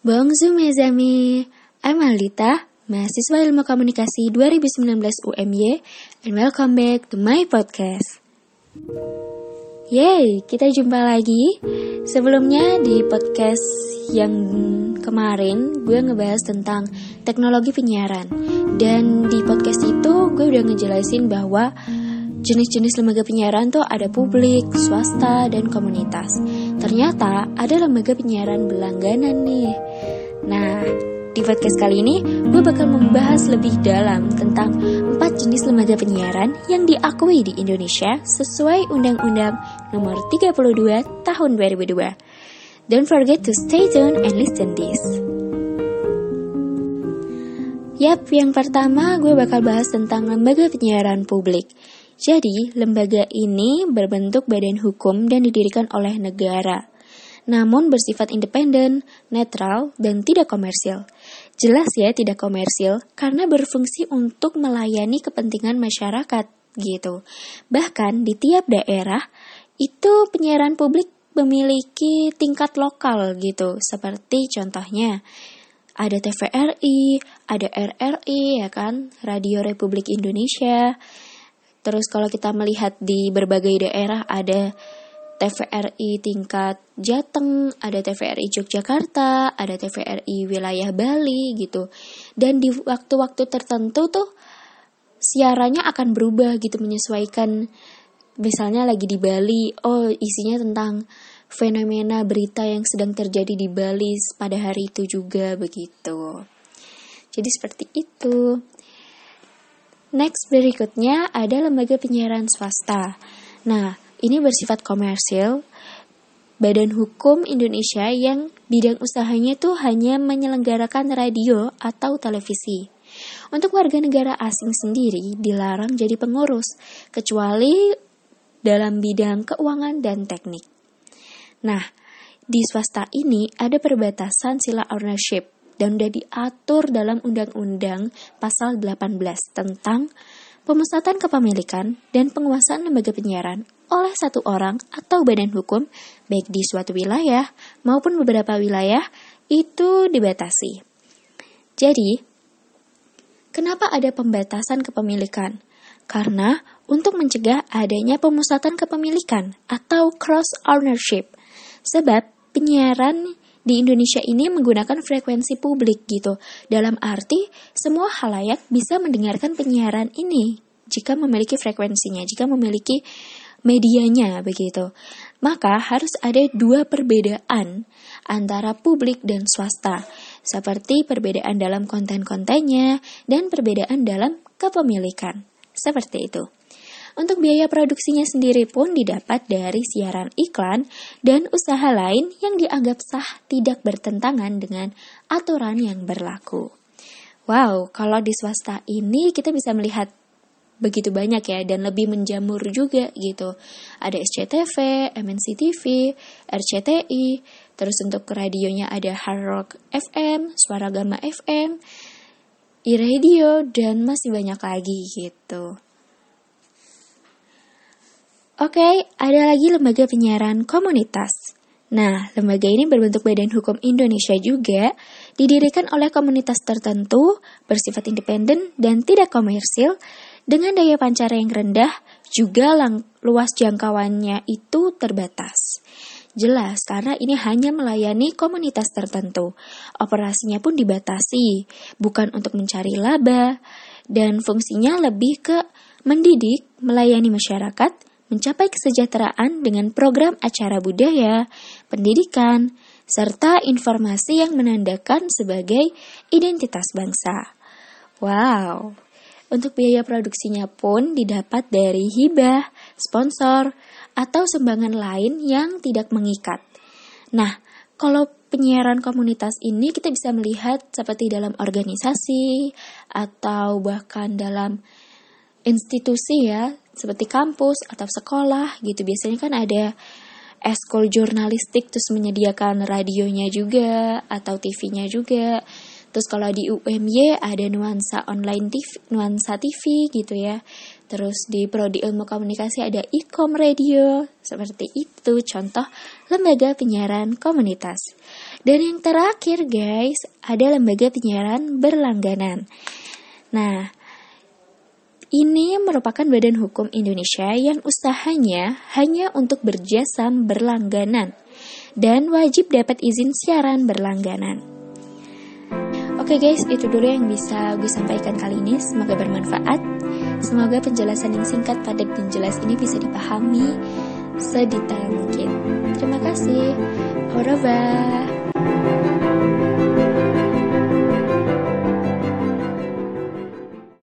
Bonjour mes amis, I'm Alita, mahasiswa ilmu komunikasi 2019 UMY, and welcome back to my podcast. Yeay, kita jumpa lagi. Sebelumnya di podcast yang kemarin gue ngebahas tentang teknologi penyiaran. Dan di podcast itu gue udah ngejelasin bahwa jenis-jenis lembaga penyiaran tuh ada publik, swasta, dan komunitas. Ternyata ada lembaga penyiaran berlangganan nih. Nah, di podcast kali ini gue bakal membahas lebih dalam tentang empat jenis lembaga penyiaran yang diakui di Indonesia sesuai Undang-Undang Nomor 32 Tahun 2002. Don't forget to stay tuned and listen this. Yap, yang pertama gue bakal bahas tentang lembaga penyiaran publik. Jadi, lembaga ini berbentuk badan hukum dan didirikan oleh negara, namun bersifat independen, netral, dan tidak komersil. Jelas ya tidak komersil karena berfungsi untuk melayani kepentingan masyarakat gitu. Bahkan di tiap daerah itu penyiaran publik memiliki tingkat lokal gitu. Seperti contohnya ada TVRI, ada RRI ya kan, Radio Republik Indonesia, Terus kalau kita melihat di berbagai daerah ada TVRI tingkat Jateng, ada TVRI Yogyakarta, ada TVRI wilayah Bali gitu. Dan di waktu-waktu tertentu tuh siarannya akan berubah gitu menyesuaikan misalnya lagi di Bali, oh isinya tentang fenomena berita yang sedang terjadi di Bali pada hari itu juga begitu. Jadi seperti itu. Next berikutnya ada lembaga penyiaran swasta. Nah, ini bersifat komersil. Badan Hukum Indonesia yang bidang usahanya itu hanya menyelenggarakan radio atau televisi. Untuk warga negara asing sendiri dilarang jadi pengurus, kecuali dalam bidang keuangan dan teknik. Nah, di swasta ini ada perbatasan sila ownership dan sudah diatur dalam Undang-Undang Pasal 18 tentang pemusatan kepemilikan dan penguasaan lembaga penyiaran oleh satu orang atau badan hukum baik di suatu wilayah maupun beberapa wilayah itu dibatasi. Jadi, kenapa ada pembatasan kepemilikan? Karena untuk mencegah adanya pemusatan kepemilikan atau cross ownership. Sebab penyiaran di Indonesia ini menggunakan frekuensi publik gitu. Dalam arti semua halayak bisa mendengarkan penyiaran ini jika memiliki frekuensinya, jika memiliki medianya begitu. Maka harus ada dua perbedaan antara publik dan swasta, seperti perbedaan dalam konten-kontennya dan perbedaan dalam kepemilikan. Seperti itu. Untuk biaya produksinya sendiri pun didapat dari siaran iklan dan usaha lain yang dianggap sah tidak bertentangan dengan aturan yang berlaku. Wow, kalau di swasta ini kita bisa melihat begitu banyak ya dan lebih menjamur juga gitu. Ada SCTV, MNC TV, RCTI, terus untuk radionya ada Hard Rock FM, Suara Gama FM, e-radio dan masih banyak lagi gitu. Oke, ada lagi lembaga penyiaran komunitas. Nah, lembaga ini berbentuk badan hukum Indonesia juga, didirikan oleh komunitas tertentu, bersifat independen dan tidak komersil, dengan daya pancara yang rendah, juga lang luas jangkauannya itu terbatas. Jelas, karena ini hanya melayani komunitas tertentu. Operasinya pun dibatasi, bukan untuk mencari laba, dan fungsinya lebih ke mendidik, melayani masyarakat, mencapai kesejahteraan dengan program acara budaya, pendidikan, serta informasi yang menandakan sebagai identitas bangsa. Wow, untuk biaya produksinya pun didapat dari hibah, sponsor, atau sumbangan lain yang tidak mengikat. Nah, kalau penyiaran komunitas ini kita bisa melihat seperti dalam organisasi atau bahkan dalam institusi ya seperti kampus atau sekolah gitu biasanya kan ada eskol jurnalistik terus menyediakan radionya juga atau TV-nya juga terus kalau di UMY ada nuansa online TV nuansa TV gitu ya Terus di prodi ilmu komunikasi ada Ikom Radio, seperti itu contoh lembaga penyiaran komunitas. Dan yang terakhir guys, ada lembaga penyiaran berlangganan. Nah, ini merupakan badan hukum Indonesia yang usahanya hanya untuk berjasa berlangganan dan wajib dapat izin siaran berlangganan. Oke guys, itu dulu yang bisa gue sampaikan kali ini. Semoga bermanfaat. Semoga penjelasan yang singkat, padat, dan jelas ini bisa dipahami sedetail mungkin. Terima kasih. Revoir.